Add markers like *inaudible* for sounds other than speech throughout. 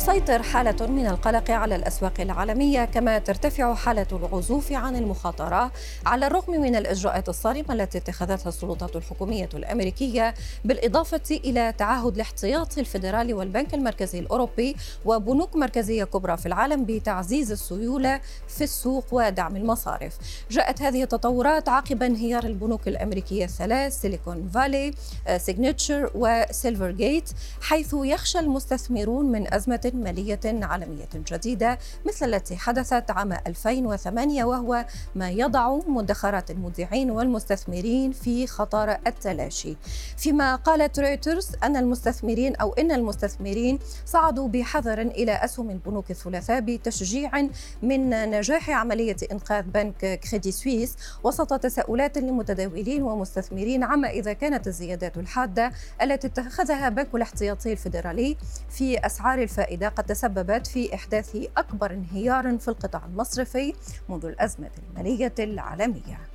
تسيطر حالة من القلق على الأسواق العالمية كما ترتفع حالة العزوف عن المخاطرة. على الرغم من الإجراءات الصارمة التي اتخذتها السلطات الحكومية الأمريكية بالإضافة إلى تعهد الاحتياطي الفيدرالي والبنك المركزي الأوروبي وبنوك مركزية كبرى في العالم بتعزيز السيولة في السوق ودعم المصارف. جاءت هذه التطورات عقب انهيار البنوك الأمريكية الثلاث سيليكون فالي سيجنتشر وسيلفر جيت حيث يخشى المستثمرون من أزمة مالية عالمية جديدة مثل التي حدثت عام 2008 وهو ما يضع مدخرات المودعين والمستثمرين في خطر التلاشي. فيما قالت رويترز أن المستثمرين أو إن المستثمرين صعدوا بحذر إلى أسهم البنوك الثلاثاء بتشجيع من نجاح عملية إنقاذ بنك كريدي سويس وسط تساؤلات لمتداولين ومستثمرين عما إذا كانت الزيادات الحادة التي اتخذها بنك الاحتياطي الفيدرالي في أسعار الفائدة الفائدة قد تسببت في إحداث أكبر انهيار في القطاع المصرفي منذ الأزمة المالية العالمية.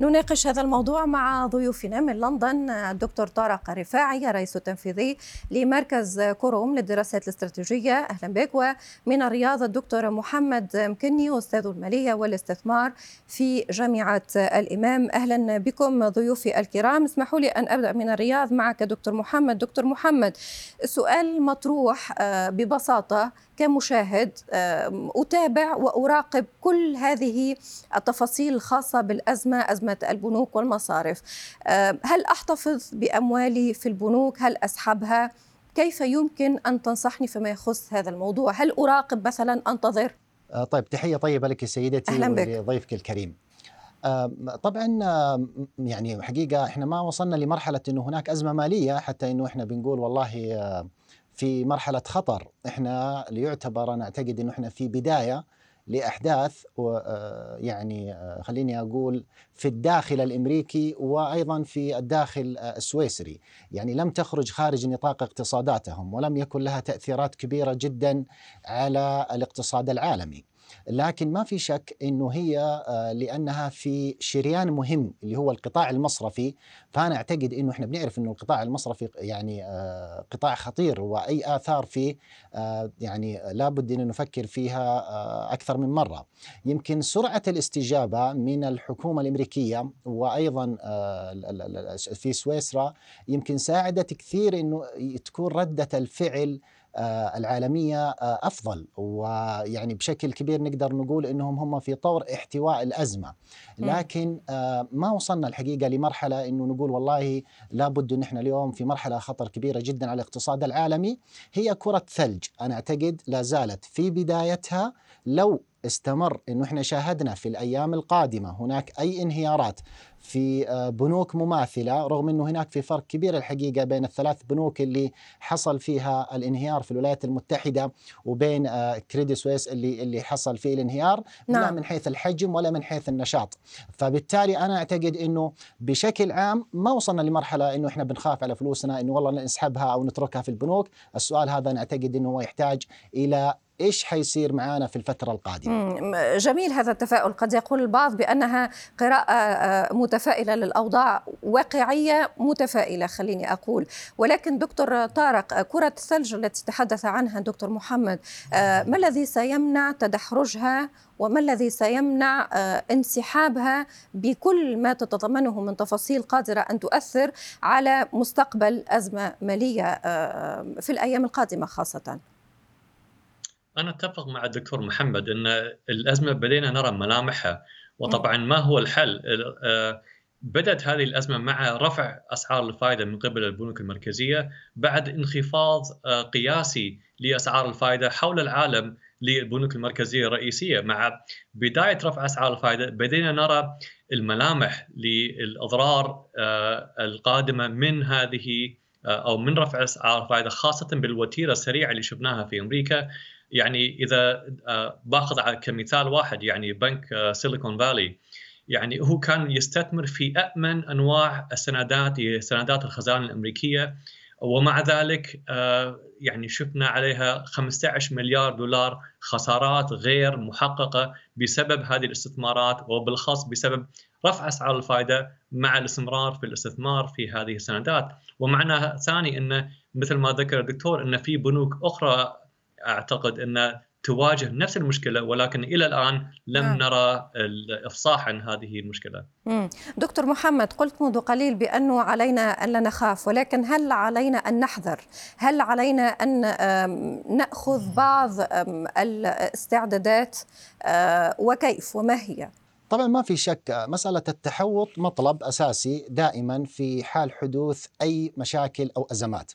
نناقش هذا الموضوع مع ضيوفنا من لندن الدكتور طارق رفاعي الرئيس التنفيذي لمركز كوروم للدراسات الاستراتيجية. أهلا بك. ومن الرياض الدكتور محمد مكني أستاذ المالية والاستثمار في جامعة الإمام. أهلا بكم ضيوفي الكرام. اسمحوا لي أن أبدأ من الرياض معك دكتور محمد. دكتور محمد السؤال مطروح آه، ببساطة كمشاهد أتابع وأراقب كل هذه التفاصيل الخاصة بالأزمة أزمة البنوك والمصارف. هل أحتفظ بأموالي في البنوك؟ هل أسحبها؟ كيف يمكن أن تنصحني فيما يخص هذا الموضوع؟ هل أراقب مثلا؟ أنتظر. آه، طيب تحية طيبة لك سيدتي أهلا بك. ولضيفك الكريم. طبعا يعني حقيقة إحنا ما وصلنا لمرحلة إنه هناك أزمة مالية حتى إنه إحنا بنقول والله في مرحلة خطر. إحنا ليعتبر أنا أعتقد إنه إحنا في بداية لأحداث آه، يعني آه، خليني أقول في الداخل الأمريكي وأيضا في الداخل آه، السويسري، يعني لم تخرج خارج نطاق اقتصاداتهم ولم يكن لها تأثيرات كبيرة جدا على الاقتصاد العالمي. لكن ما في شك إنه هي آه، لأنها في شريان مهم اللي هو القطاع المصرفي فأنا أعتقد إنه إحنا بنعرف إنه القطاع المصرفي يعني آه، قطاع خطير وأي آثار فيه آه، يعني لابد إن نفكر فيها أكثر من مرة. يمكن سرعة الاستجابة من الحكومة الأمريكية وأيضا في سويسرا يمكن ساعدت كثير إنه تكون ردة الفعل العالمية آه، أفضل. ويعني بشكل كبير نقدر نقول إنهم هم في طور احتواء الأزمة. لكن آه، ما وصلنا الحقيقة لمرحلة إنه نقول والله لابد إن إحنا اليوم في مرحلة خطر كبيرة جدا على الاقتصاد العالمي هي كرة ثلج أنا أعتقد لا زالت في بدايتها لو استمر إنه إحنا شاهدنا في الأيام القادمة هناك أي انهيارات في آه، بنوك مماثلة رغم إنه هناك في فرق كبير الحقيقة بين الثلاث بنوك اللي حصل فيها الانهيار في الولايات المتحدة وبين كريدي آه، سويس اللي اللي حصل فيه الانهيار نعم. لا من حيث الحجم ولا من حيث النشاط فبالتالي أنا أعتقد إنه بشكل عام ما وصلنا لمرحلة إنه إحنا بنخاف على فلوسنا إنه والله نسحبها أو نتركها في البنوك السؤال هذا أنا أعتقد إنه هو يحتاج إلى إيش حيصير معنا في الفترة القادمة؟ جميل هذا التفاؤل. قد يقول البعض بأنها قراءة آه، متفائلة للأوضاع واقعية متفائلة خليني أقول. ولكن دكتور طارق كرة الثلج التي تحدث عنها دكتور محمد آه، ما الذي سيمنع تدحرجها وما الذي سيمنع آه، انسحابها بكل ما تتضمنه من تفاصيل قادرة أن تؤثر على مستقبل أزمة مالية في الأيام القادمة خاصة؟ أنا أتفق مع الدكتور محمد إن الأزمة بدينا نرى ملامحها وطبعا ما هو الحل؟ آه، بدأت هذه الأزمة مع رفع أسعار الفائده من قبل البنوك المركزية بعد انخفاض آه، قياسي لأسعار الفائده حول العالم للبنوك المركزية الرئيسية مع بداية رفع أسعار الفائده بدينا نرى الملامح للأضرار آه، القادمة من هذه أو من رفع أسعار الفائده خاصة بالوتيرة السريعة اللي شفناها في أمريكا يعني إذا آه، باخذ كمثال واحد يعني بنك سيليكون فالي. يعني هو كان يستثمر في امن أنواع السندات سندات الخزانة الأمريكية. ومع ذلك آه، يعني شفنا عليها 15 مليار دولار خسارات غير محققة بسبب هذه الاستثمارات وبالخاص بسبب رفع أسعار الفائدة مع الاستمرار في الاستثمار في هذه السندات. ومعنى ثاني إنه مثل ما ذكر الدكتور ان في بنوك أخرى أعتقد أن تواجه نفس المشكلة ولكن إلى الآن لم نعم. نرى الإفصاح عن هذه المشكلة. دكتور محمد قلت منذ قليل بانه علينا أن لا نخاف ولكن هل علينا أن نحذر؟ هل علينا أن نأخذ بعض الاستعدادات وكيف وما هي؟ طبعا ما في شك مسألة التحوط مطلب أساسي دائما في حال حدوث أي مشاكل أو أزمات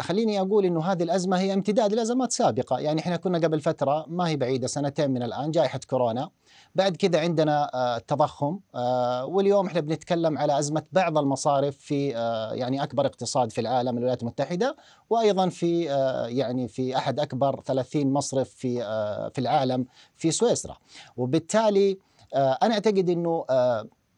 خليني أقول إنه هذه الأزمة هي امتداد لأزمات سابقة، يعني إحنا كنا قبل فترة ما هي بعيدة سنتين من الآن جائحة كورونا، بعد كذا عندنا التضخم آه، واليوم إحنا بنتكلم على أزمة بعض المصارف في آه، يعني أكبر اقتصاد في العالم الولايات المتحدة وأيضا في آه، يعني في أحد أكبر 30 مصرف في في العالم في سويسرا، وبالتالي أنا أعتقد إنه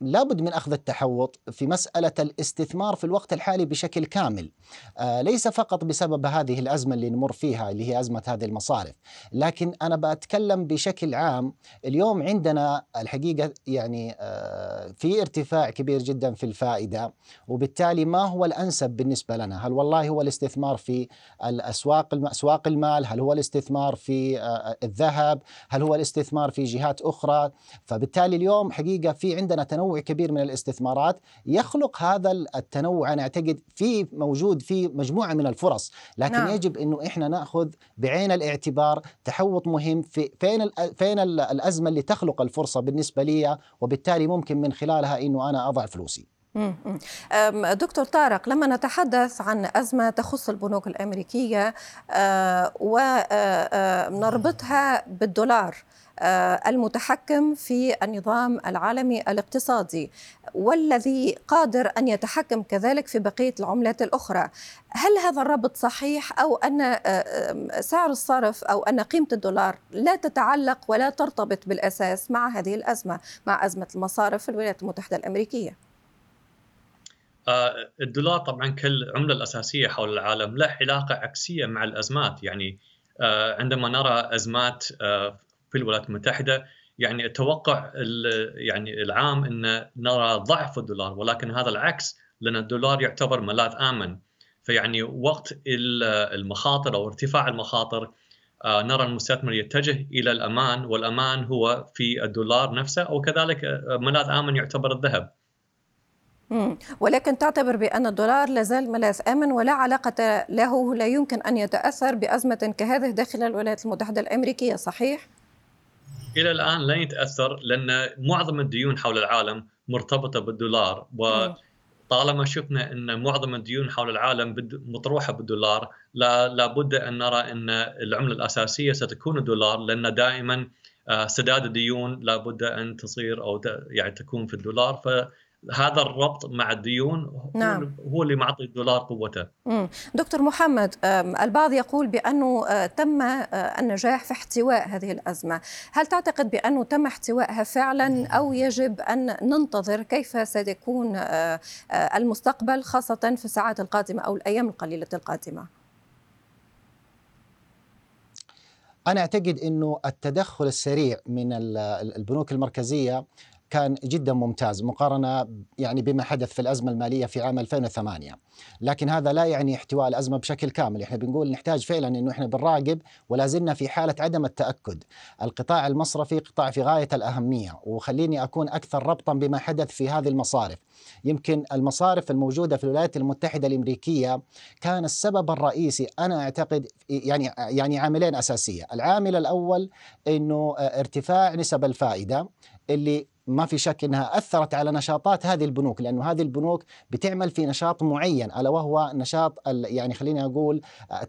لابد من أخذ التحوط في مسألة الاستثمار في الوقت الحالي بشكل كامل. آه ليس فقط بسبب هذه الأزمة اللي نمر فيها اللي هي أزمة هذه المصارف لكن أنا بتكلم بشكل عام اليوم عندنا الحقيقة يعني آه في ارتفاع كبير جدا في الفائدة وبالتالي ما هو الأنسب بالنسبة لنا؟ هل والله هو الاستثمار في الأسواق أسواق المال؟ هل هو الاستثمار في آه الذهب؟ هل هو الاستثمار في جهات أخرى؟ فبالتالي اليوم حقيقة في عندنا تنوع تنوع كبير من الاستثمارات يخلق هذا التنوع أنا أعتقد في موجود في مجموعة من الفرص لكن نعم. يجب إنه إحنا نأخذ بعين الاعتبار تحوط مهم في فين فين الأزمة اللي تخلق الفرصة بالنسبة لي وبالتالي ممكن من خلالها إنه أنا أضع فلوسي دكتور طارق لما نتحدث عن أزمة تخص البنوك الأمريكية آه، ونربطها آه، بالدولار آه، المتحكم في النظام العالمي الاقتصادي والذي قادر أن يتحكم كذلك في بقية العملات الأخرى. هل هذا الربط صحيح أو أن آه، آه، سعر الصرف أو أن قيمة الدولار لا تتعلق ولا ترتبط بالأساس مع هذه الأزمة مع أزمة المصارف في الولايات المتحدة الأمريكية؟ الدولار طبعا كالعملة الأساسية حول العالم له علاقة عكسية مع الأزمات. يعني عندما نرى أزمات في الولايات المتحدة يعني التوقع يعني العام إن نرى ضعف الدولار ولكن هذا العكس لأن الدولار يعتبر ملاذ آمن فيعني وقت المخاطر أو ارتفاع المخاطر آه، نرى المستثمر يتجه إلى الأمان والأمان هو في الدولار نفسه أو كذلك آه، ملاذ آمن يعتبر الذهب. ولكن تعتبر بأن الدولار لازال ملاذ آمن ولا علاقة له لا يمكن أن يتأثر بأزمة كهذه داخل الولايات المتحدة الأمريكية صحيح؟ إلى الآن لن يتأثر لأن معظم الديون حول العالم مرتبطة بالدولار وطالما شفنا إن معظم الديون حول العالم مطروحة بالدولار لا لابد أن نرى إن العملة الأساسية ستكون الدولار لأن دائما آه، سداد الديون لابد أن تصير أو يعني تكون في الدولار هذا الربط مع الديون نعم. هو اللي معطي الدولار قوته مم. دكتور محمد البعض يقول بأنه تم النجاح في احتواء هذه الأزمة هل تعتقد بأنه تم احتوائها فعلا أو يجب أن ننتظر كيف سيكون المستقبل خاصة في الساعات القادمة أو الأيام القليلة القادمة أنا أعتقد أنه التدخل السريع من البنوك المركزية كان جدا ممتاز مقارنة يعني بما حدث في الأزمة المالية في عام 2008 لكن هذا لا يعني احتواء الأزمة بشكل كامل. إحنا بنقول نحتاج فعلا إنه إحنا بنراقب ولا زلنا في حالة عدم التأكد. القطاع المصرفي قطاع في غاية الأهمية وخليني أكون أكثر ربطا بما حدث في هذه المصارف. يمكن المصارف الموجودة في الولايات المتحدة الأمريكية كان السبب الرئيسي أنا أعتقد يعني يعني عاملين أساسية. العامل الأول إنه ارتفاع نسب الفائدة اللي ما في شك إنها أثرت على نشاطات هذه البنوك لأنه هذه البنوك بتعمل في نشاط معين ألا وهو نشاط يعني خليني أقول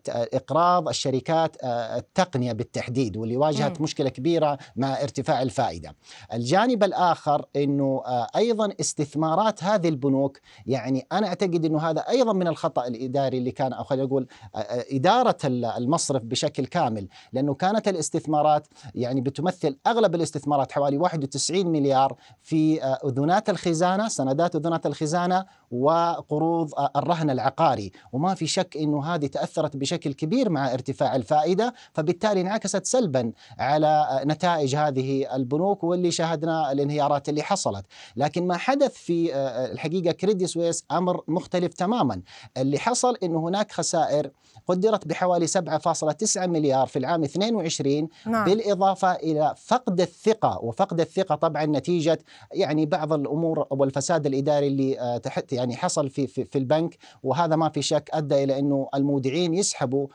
إقراض الشركات التقنية بالتحديد واللي واجهت م. مشكلة كبيرة مع ارتفاع الفائدة. الجانب الآخر إنه أيضا استثمارات هذه البنوك يعني أنا أعتقد إنه هذا أيضا من الخطأ الإداري اللي كان أو خلينا نقول آه، إدارة المصرف بشكل كامل لأنه كانت الاستثمارات يعني بتمثل أغلب الاستثمارات حوالي 91 مليار في آه، اذونات الخزانة سندات اذونات الخزانة وقروض الرهن العقاري. وما في شك إنه هذه تأثرت بشكل كبير مع ارتفاع الفائدة فبالتالي انعكست سلبا على نتائج هذه البنوك واللي شاهدنا الانهيارات اللي حصلت. لكن ما حدث في الحقيقة كريدي سويس أمر مختلف تماما. اللي حصل إنه هناك خسائر قدرت بحوالي 7.9 مليار في العام 22 نعم. بالإضافة إلى فقد الثقة. وفقد الثقة طبعا نتيجة يعني بعض الأمور والفساد الإداري اللي آه، تحت يعني حصل في في, في البنك وهذا ما في شك أدى إلى إنه المودعين يسحبوا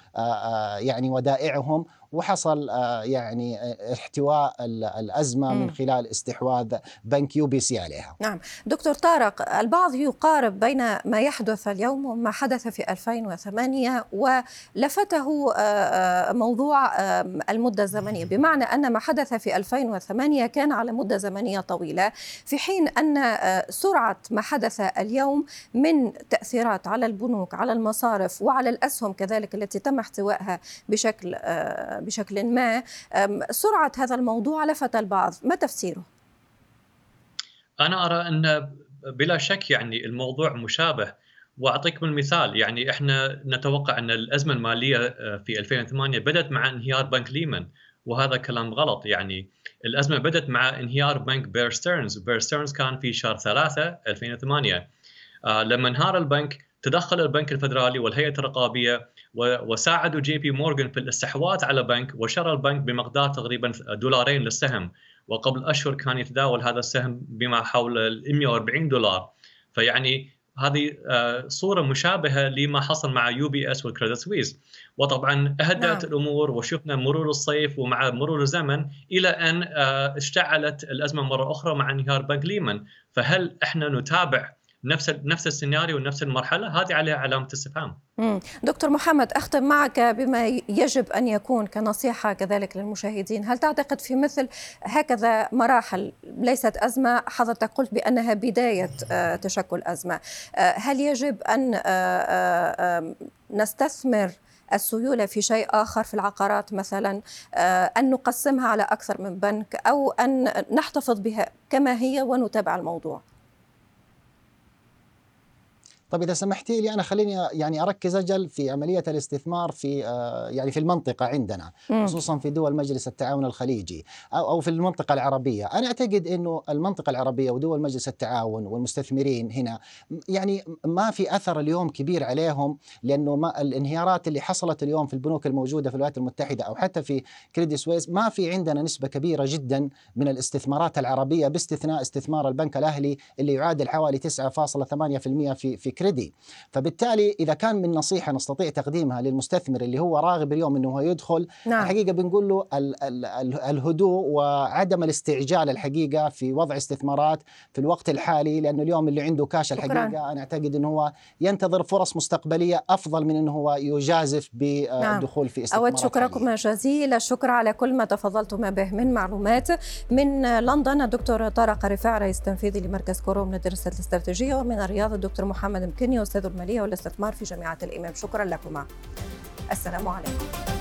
يعني ودائعهم وحصل آه، يعني آه، احتواء الأزمة من خلال استحواذ بنك يو بي إس عليها. نعم، دكتور طارق البعض يقارب بين ما يحدث اليوم وما حدث في 2008 ولفته آه، موضوع المدة الزمنية، *laughs* بمعنى أن ما حدث في 2008 كان على مدة زمنية طويلة، في حين أن سرعة ما حدث اليوم من تأثيرات على البنوك، على المصارف وعلى الأسهم كذلك التي تم احتوائها بشكل بشكل ما. سرعة هذا الموضوع لفت البعض. ما تفسيره؟ أنا أرى أن بلا شك يعني الموضوع مشابه. واعطيكم المثال يعني إحنا نتوقع أن الأزمة المالية آه، في 2008 بدأت مع انهيار بنك ليمان وهذا كلام غلط. يعني الأزمة بدأت مع انهيار بنك بير ستيرنز. بير ستيرنز كان في شهر 3 2008 آه لما انهار البنك تدخل البنك الفدرالي والهيئة الرقابية وساعدوا جي بي مورغان في الاستحواذ على بنك وشرى البنك بمقدار تقريبا دولارين للسهم. وقبل أشهر كان يتداول هذا السهم بما حول 140 دولار. فيعني هذه آه، صورة مشابهة لما حصل مع يو بي إس والكريدت سويس. وطبعا اهدت نعم. الأمور وشفنا مرور الصيف ومع مرور الزمن إلى أن آه، اشتعلت الأزمة مرة أخرى مع انهيار بنك ليمان فهل إحنا نتابع نفس نفس السيناريو ونفس المرحلة هذه عليها علامة استفهام. دكتور محمد أختم معك بما يجب أن يكون كنصيحة كذلك للمشاهدين، هل تعتقد في مثل هكذا مراحل ليست أزمة؟ حضرتك قلت بأنها بداية آه، تشكل أزمة، آه، هل يجب أن آه، نستثمر السيولة في شيء آخر في العقارات مثلا؟ أن نقسمها على أكثر من بنك أو أن نحتفظ بها كما هي ونتابع الموضوع؟ طيب إذا سمحتي لي أنا خليني يعني أركز أجل في عملية الاستثمار في آه، يعني في المنطقة عندنا خصوصا في دول مجلس التعاون الخليجي أو أو في المنطقة العربية، أنا أعتقد إنه المنطقة العربية ودول مجلس التعاون والمستثمرين هنا يعني ما في أثر اليوم كبير عليهم لأنه ما الانهيارات اللي حصلت اليوم في البنوك الموجودة في الولايات المتحدة أو حتى في كريدي سويس ما في عندنا نسبة كبيرة جدا من الاستثمارات العربية باستثناء استثمار البنك الأهلي اللي يعادل حوالي 9.8% في في كريدي فبالتالي إذا كان من نصيحة نستطيع تقديمها للمستثمر اللي هو راغب اليوم إنه هو يدخل نعم. الحقيقة بنقول له ال ال ال الهدوء وعدم الاستعجال الحقيقة في وضع استثمارات في الوقت الحالي لأنه اليوم اللي عنده كاش الحقيقة شكرا. أنا أعتقد إنه هو ينتظر فرص مستقبلية أفضل من إنه هو يجازف بالدخول نعم. في استثمارات أود شكركم جزيل الشكر على كل ما تفضلتم به من معلومات من لندن الدكتور طارق رفاع رئيس تنفيذي لمركز كوروم للدراسات الاستراتيجية ومن الرياض الدكتور محمد مكني أستاذ المالية والأستثمار في جامعة الإمام. شكرا لكما. السلام عليكم.